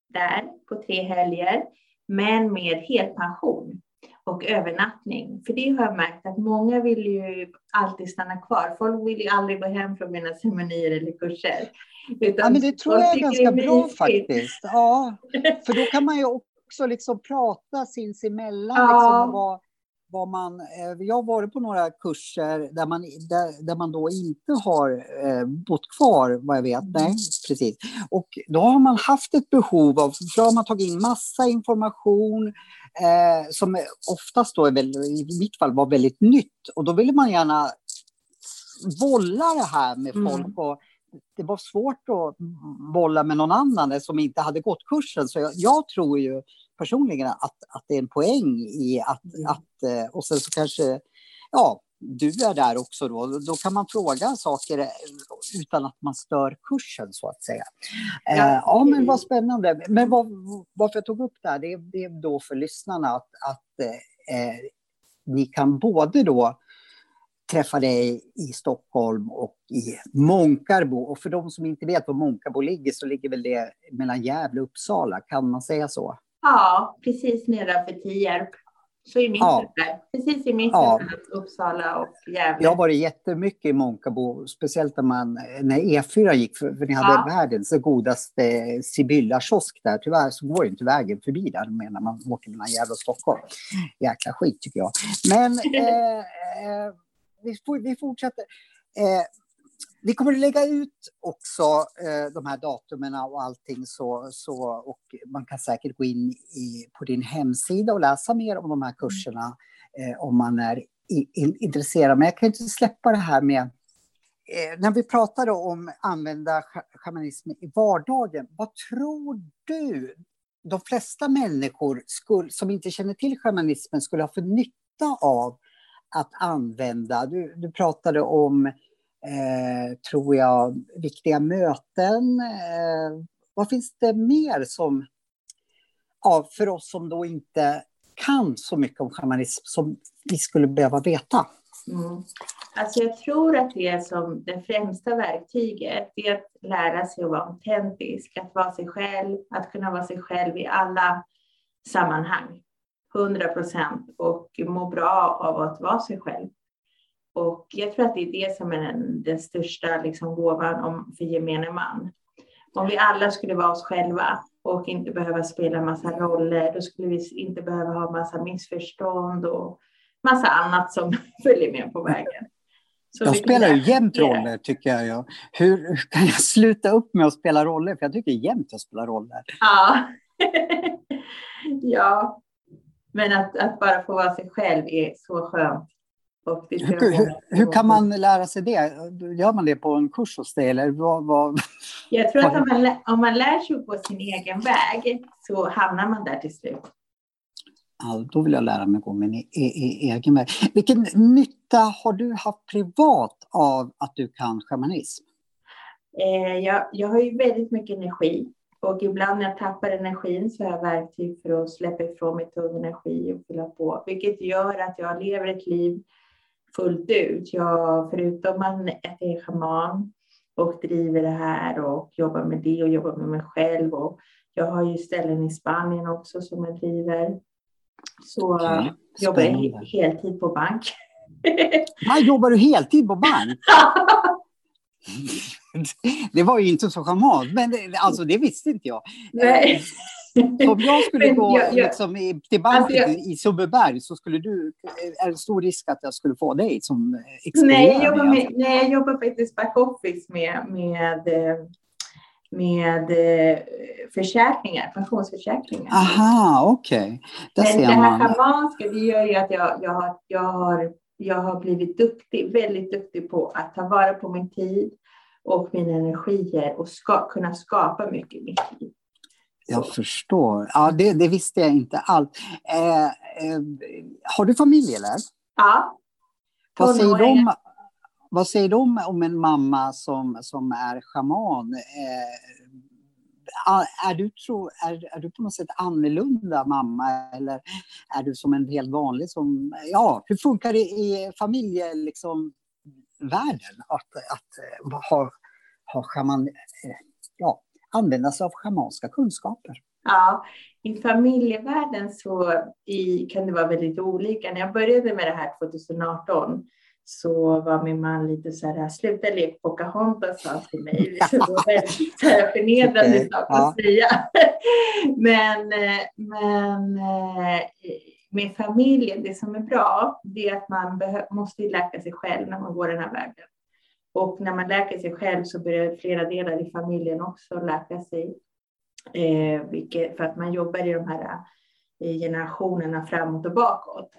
där på tre helger, men med helpension och övernattning. För det har jag märkt att många vill ju alltid stanna kvar. Folk vill ju aldrig gå hem från mina ceremonier eller kurser. ja, men det tror jag är ganska är bra faktiskt. Ja, för då kan man ju också liksom prata sinsemellan. Ja. Liksom, vad, vad man, eh, jag har varit på några kurser där man, där, där man då inte har eh, bott kvar, vad jag vet. Mm. Nej, precis. Och då har man haft ett behov av, för då har man tagit in massa information eh, som oftast då, är väl, i mitt fall, var väldigt nytt. Och då ville man gärna bolla det här med mm. folk. Mm. Och det var svårt att bolla med någon annan som inte hade gått kursen. Så jag, jag tror ju personligen att, att det är en poäng i att, mm. att eh, och sen så kanske, ja, du är där också då. Då kan man fråga saker eh, utan att man stör kursen så att säga. Ja, eh, ja men vad spännande. Men vad, varför jag tog upp det här, det är, det är då för lyssnarna att, att eh, ni kan både då träffa dig i Stockholm och i Månkarbo. Och för de som inte vet var Månkarbo ligger så ligger väl det mellan Gävle och Uppsala, kan man säga så? Ja, precis nedanför Tierp. Så i mitten ja. där. Precis i mitten ja. Uppsala och Gävle. Jag har varit jättemycket i Månkabo, speciellt när, man, när E4 gick, för, för ni hade ja. världens godaste Sibylla-kiosk där. Tyvärr så går inte vägen förbi där när man åker mellan Gävle och Stockholm. Jäkla skit tycker jag. Men eh, eh, vi, vi fortsätter. Eh, vi kommer att lägga ut också eh, de här datumen och allting så, så, och man kan säkert gå in i, på din hemsida och läsa mer om de här kurserna eh, om man är i, in, intresserad. Men jag kan inte släppa det här med eh, när vi pratade om använda shamanism i vardagen, vad tror du de flesta människor skulle, som inte känner till shamanismen skulle ha för nytta av att använda? Du, du pratade om eh, Eh, tror jag, viktiga möten. Eh, vad finns det mer som, ja, för oss som då inte kan så mycket om shamanism som vi skulle behöva veta? Mm. Alltså jag tror att det är som det främsta verktyget, det är att lära sig att vara autentisk, att vara sig själv, att kunna vara sig själv i alla sammanhang. 100 procent och må bra av att vara sig själv. Och jag tror att det är det som är den, den största liksom, gåvan om, för gemene man. Om vi alla skulle vara oss själva och inte behöva spela massa roller, då skulle vi inte behöva ha massa missförstånd och massa annat som följer med på vägen. Så jag spelar ju jämt roller, tycker jag. Hur, hur, kan jag sluta upp med att spela roller? För jag tycker jämt att spela roller. Ja. ja. Men att, att bara få vara sig själv är så skönt. Hur, hur, hur, kan man lära sig det? Gör man det på en kurs hos dig? Eller vad, vad... Jag tror att om man, om man lär sig på sin egen väg så hamnar man där till slut. Ja, då vill jag lära mig gå min e e egen väg. Vilken nytta har du haft privat av att du kan shamanism? Eh, jag, jag har ju väldigt mycket energi och ibland när jag tappar energin så har jag verktyg för att släppa ifrån mig tung energi och fylla på, vilket gör att jag lever ett liv fullt ut. Jag, förutom att jag är shaman och driver det här och jobbar med det och jobbar med mig själv. Och jag har ju ställen i Spanien också som jag driver. Så okay. jobbar jag heltid på bank. Nej, jobbar du heltid på bank? det var ju inte så charmant, men alltså, det visste inte jag. Nej. Om jag skulle gå jag, jag, liksom, till banken alltså jag, i Sundbyberg så skulle du, är det stor risk att jag skulle få dig som Nej, jag jobbar, med, nej, jag jobbar faktiskt backoffice med, med, med försäkringar, pensionsförsäkringar. Aha, okej. Okay. Men det här schamanska, det gör ju att jag, jag, har, jag, har, jag har blivit duktig, väldigt duktig på att ta vara på min tid och mina energier och ska, kunna skapa mycket i mitt liv. Jag förstår. Ja, det, det, visste jag inte allt. Eh, eh, har du familj eller? Ja. Vad säger, de, vad säger de om en mamma som, som är schaman? Eh, är, du, tro, är, är du på något sätt annorlunda mamma eller är du som en helt vanlig som... Ja, hur funkar det i familjevärlden liksom, att, att ha, ha schaman, använda sig av schamanska kunskaper? Ja, i familjevärlden så i, kan det vara väldigt olika. När jag började med det här 2018 så var min man lite så här, sluta lek Pocahontas sa till mig. Det var väldigt förnedrande okay. sak att ja. säga. men, men eh, med familjen, det som är bra, det är att man måste läka sig själv när man går den här vägen. Och när man läker sig själv så börjar flera delar i familjen också läka sig. Eh, vilket, för att man jobbar i de här eh, generationerna framåt och bakåt.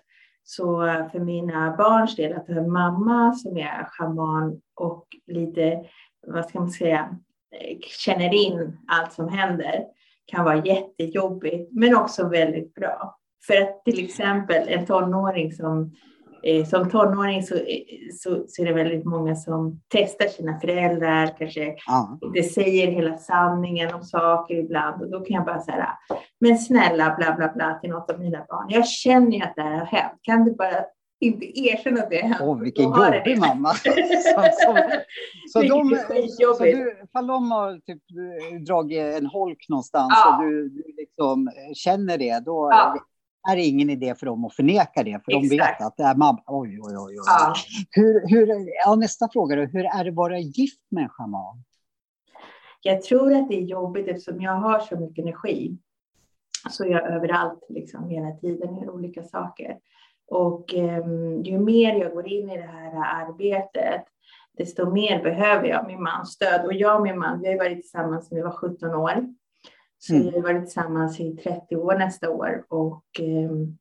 Så för mina barns del, att ha en mamma som är schaman och lite, vad ska man säga, eh, känner in allt som händer kan vara jättejobbigt, men också väldigt bra. För att till exempel en tonåring som som tonåring så, så, så, är det väldigt många som testar sina föräldrar, kanske ja. inte säger hela sanningen om saker ibland. Och då kan jag bara säga, men snälla bla bla bla till något av mina barn. Jag känner ju att det här har hänt. Kan du bara inte erkänna att det har hänt? Åh, vilken jobbig mamma. så, så, så, de, så du, har typ dragit en holk någonstans ja. och du, du liksom känner det, då ja är det ingen idé för dem att förneka det, för Exakt. de vet att det är mamma. Oj, oj, oj. oj. Ja. Hur, hur, ja, nästa fråga då. Hur är det att vara gift med en schaman? Jag tror att det är jobbigt eftersom jag har så mycket energi. Så jag är överallt liksom, hela tiden, gör olika saker. Och um, ju mer jag går in i det här arbetet, desto mer behöver jag min mans stöd. Och jag och min man, vi har varit tillsammans sedan vi var 17 år. Så mm. vi har varit tillsammans i 30 år nästa år och ehm,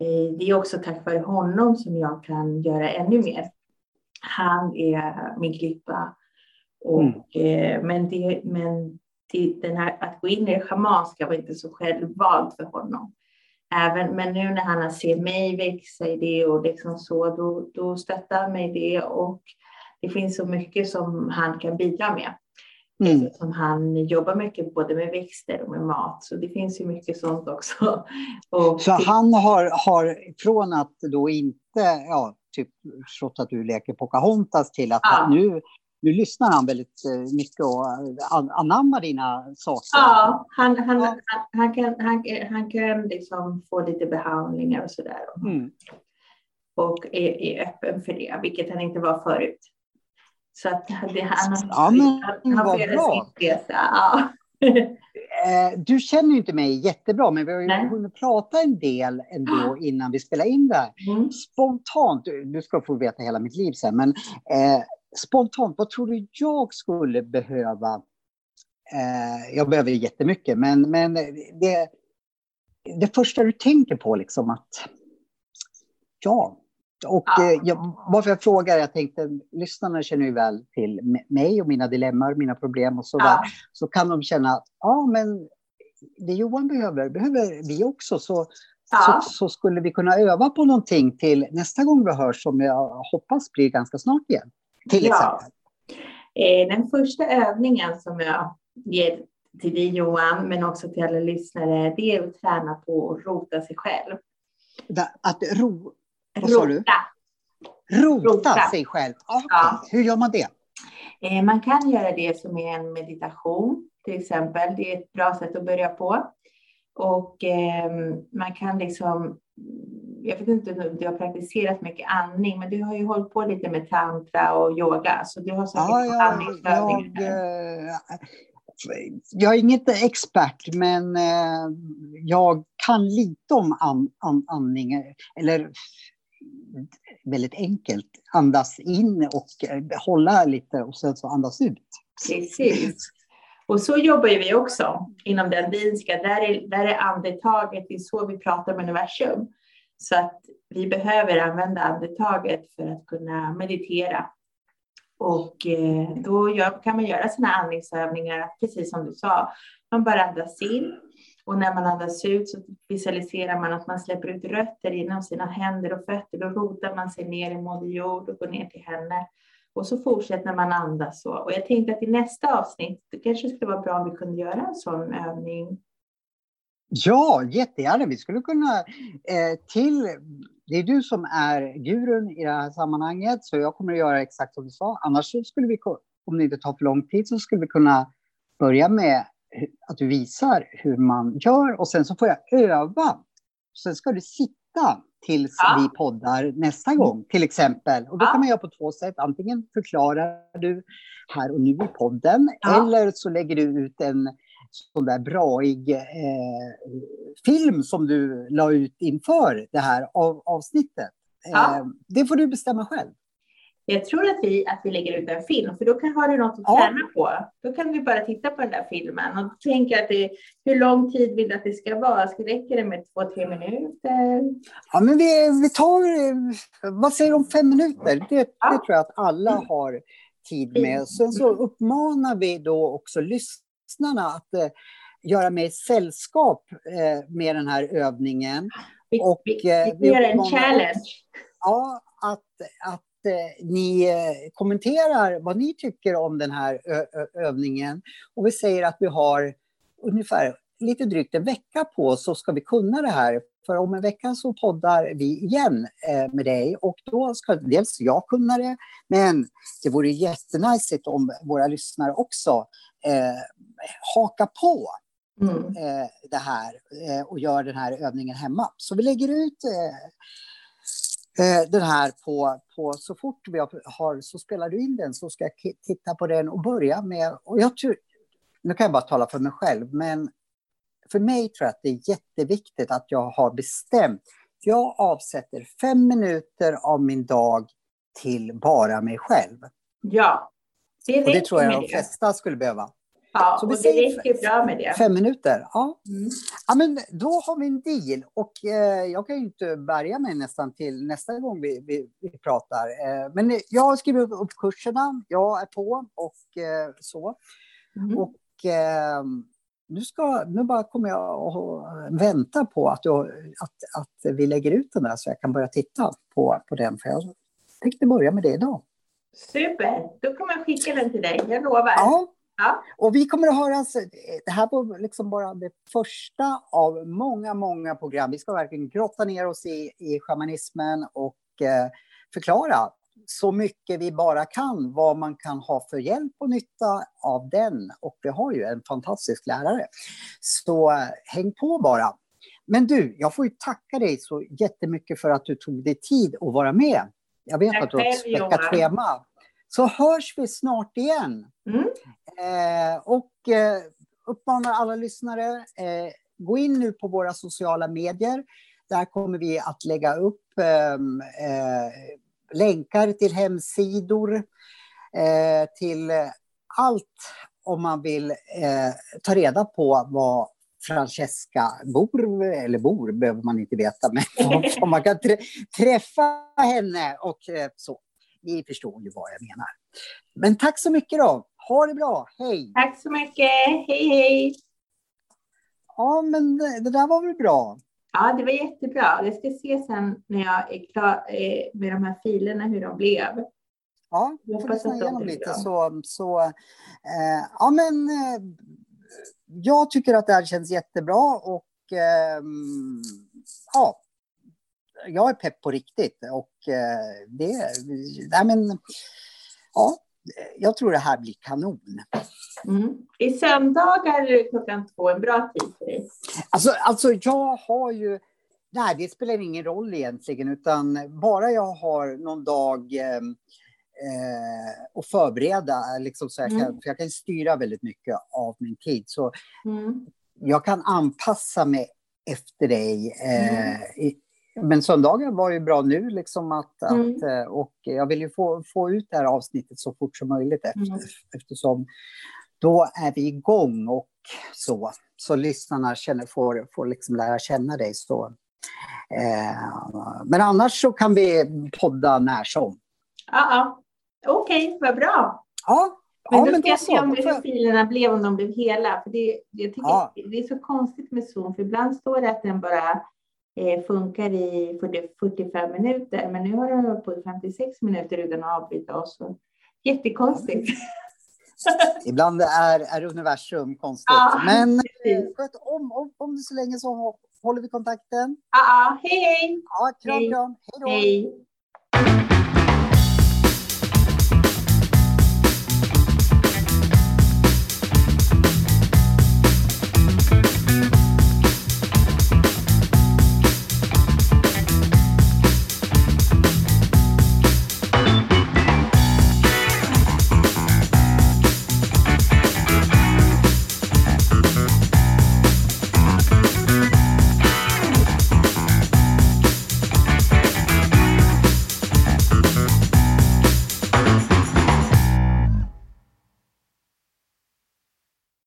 eh, det är också tack vare honom som jag kan göra ännu mer. Han är min klippa. Och, mm. eh, men det, men det, den här, att gå in i det schamanska var inte så självvalt för honom. Även, men nu när han ser mig växa i det och liksom så, då, då stöttar han mig det och det finns så mycket som han kan bidra med. Mm. Som han jobbar mycket både med växter och med mat. Så det finns ju mycket sånt också. Och så han har, har från att då inte, ja, typ trott att du leker Pocahontas till att ja. nu, nu lyssnar han väldigt eh, mycket och anammar dina saker. Ja, han, han, ja. han, han, kan, han, han kan liksom få lite behandlingar och sådär. Mm. Och är, är öppen för det, vilket han inte var förut. Så att det, han, ja, men, han vad bra. Ja. Eh, du känner ju inte mig jättebra, men vi har ju Nej. hunnit prata en del ändå innan vi spelar in det här. Mm. Spontant, du ska få veta hela mitt liv sen, men eh, spontant, vad tror du jag skulle behöva? Eh, jag behöver jättemycket, men, men det, det första du tänker på liksom att ja, och ja. eh, jag, varför jag frågar, jag tänkte, lyssnarna känner ju väl till mig och mina dilemman, mina problem och så ja. Så kan de känna att, ja men det Johan behöver, behöver vi också. Så, ja. så, så, skulle vi kunna öva på någonting till nästa gång vi hörs, som jag hoppas blir ganska snart igen. Till exempel. Eh, den första övningen som jag ger till dig Johan, men också till alla lyssnare, det är att träna på att rota sig själv. Att ro, vad sa du? Rota, Rota sig själv. Okay. Ja. Hur gör man det? Eh, man kan göra det som är en meditation till exempel. Det är ett bra sätt att börja på. Och eh, man kan liksom, jag vet inte om du har praktiserat mycket andning, men du har ju hållit på lite med tantra och yoga, så du har säkert ja, ja, andningsövningar. Jag, eh, jag är inget expert, men eh, jag kan lite om an, an, andning, eller väldigt enkelt andas in och eh, hålla lite och sen så andas ut. Precis. Och så jobbar vi också inom den vinska. Där är, där är andetaget, det är så vi pratar med universum. Så att vi behöver använda andetaget för att kunna meditera. Och eh, då kan man göra sådana andningsövningar, precis som du sa. Man bara andas in och när man andas ut så visualiserar man att man släpper ut rötter inom sina händer och fötter. Då rotar man sig ner i Moder Jord och går ner till henne. Och så fortsätter man andas så. Och jag tänkte att i nästa avsnitt, det kanske skulle vara bra om vi kunde göra en sån övning. Ja, jättegärna. Vi skulle kunna eh, till... Det är du som är gurun i det här sammanhanget, så jag kommer att göra exakt som du sa. Annars skulle vi, om det inte tar för lång tid, så skulle vi kunna börja med att du visar hur man gör och sen så får jag öva. Sen ska du sitta tills ja. vi poddar nästa gång till exempel. Och då ja. kan man göra på två sätt. Antingen förklarar du här och nu i podden ja. eller så lägger du ut en sån där braig eh, film som du la ut inför det här av, avsnittet. Eh, det får du bestämma själv. Jag tror att vi, att vi lägger ut en film, för då kan, har du något att träna ja. på. Då kan vi bara titta på den där filmen och tänka att det, hur lång tid vill du att det ska vara? Ska räcker det med två, tre minuter? Ja, men vi, vi tar, vad säger du om fem minuter? Det, ja. det tror jag att alla mm. har tid med. Sen så uppmanar vi då också lyssnarna att eh, göra mig sällskap eh, med den här övningen. Vi, och, vi, eh, vi, vi gör en challenge. Ja, att, att ni eh, kommenterar vad ni tycker om den här övningen. Och vi säger att vi har ungefär lite drygt en vecka på oss så ska vi kunna det här. För om en vecka så poddar vi igen eh, med dig och då ska dels jag kunna det, men det vore jättenajsigt om våra lyssnare också eh, hakar på mm. eh, det här eh, och gör den här övningen hemma. Så vi lägger ut eh, Eh, den här på, på så fort vi har, så spelar du in den så ska jag titta på den och börja med, och jag tror, nu kan jag bara tala för mig själv, men för mig tror jag att det är jätteviktigt att jag har bestämt, jag avsätter fem minuter av min dag till bara mig själv. Ja, det, och det tror jag de flesta skulle behöva. Ja, så och det räcker bra med det. Fem minuter, ja. Mm. ja men då har vi en deal. Och eh, jag kan ju inte bärga mig nästan till nästa gång vi, vi, vi pratar. Eh, men jag har skrivit upp kurserna, jag är på och eh, så. Mm. Och eh, nu, ska, nu bara kommer jag att vänta på att, du, att, att vi lägger ut den där så jag kan börja titta på, på den. För jag tänkte börja med det idag. Super, då kommer jag skicka den till dig, jag lovar. Ja. Ja. Och vi kommer att höra, det här var liksom bara det första av många, många program. Vi ska verkligen grotta ner oss i, i shamanismen och eh, förklara så mycket vi bara kan vad man kan ha för hjälp och nytta av den. Och vi har ju en fantastisk lärare. Så eh, häng på bara. Men du, jag får ju tacka dig så jättemycket för att du tog dig tid att vara med. Jag vet Tack att du har ett späckat schema. Så hörs vi snart igen. Mm. Eh, och eh, uppmanar alla lyssnare, eh, gå in nu på våra sociala medier. Där kommer vi att lägga upp ehm, eh, länkar till hemsidor, eh, till allt om man vill eh, ta reda på vad Francesca bor, eller bor behöver man inte veta, men om man kan träffa henne och så. Ni förstår ju vad jag menar. Men tack så mycket då. Ha det bra. Hej! Tack så mycket. Hej, hej! Ja, men det där var väl bra? Ja, det var jättebra. Jag ska se sen när jag är klar eh, med de här filerna hur de blev. Ja, jag får lyssna igenom lite. Så, så, eh, ja, men eh, jag tycker att det här känns jättebra och eh, ja, jag är pepp på riktigt och eh, det, nej men, ja, jag tror det här blir kanon. Mm. Är söndagar klockan två en bra tid för dig? Alltså, alltså jag har ju, nej det spelar ingen roll egentligen, utan bara jag har någon dag eh, eh, och förbereda, liksom, så jag, kan, mm. för jag kan styra väldigt mycket av min tid. Så mm. jag kan anpassa mig efter dig eh, mm men söndagen var ju bra nu, liksom att, mm. att, eh, och jag vill ju få, få ut det här avsnittet så fort som möjligt efter, mm. eftersom då är vi igång och så, så lyssnarna känner, får, får liksom lära känna dig. Så. Eh, men annars så kan vi podda när som. Ja, Okej, okay, vad bra. Ja, men ja, då men ska jag se om hur filerna blev, om de blev hela. För det, jag tycker Ja. det är så konstigt med Zoom, för ibland står det att den bara funkar i 40, 45 minuter, men nu har den hållit på i 56 minuter utan att avbryta oss. Jättekonstigt. Ibland är, är universum konstigt. Ja, Men eh, sköt om, om, om så länge så håller vi kontakten. Ja, ja, hej, hej! Ja, kram, Hej. kram. Hej då. Hej!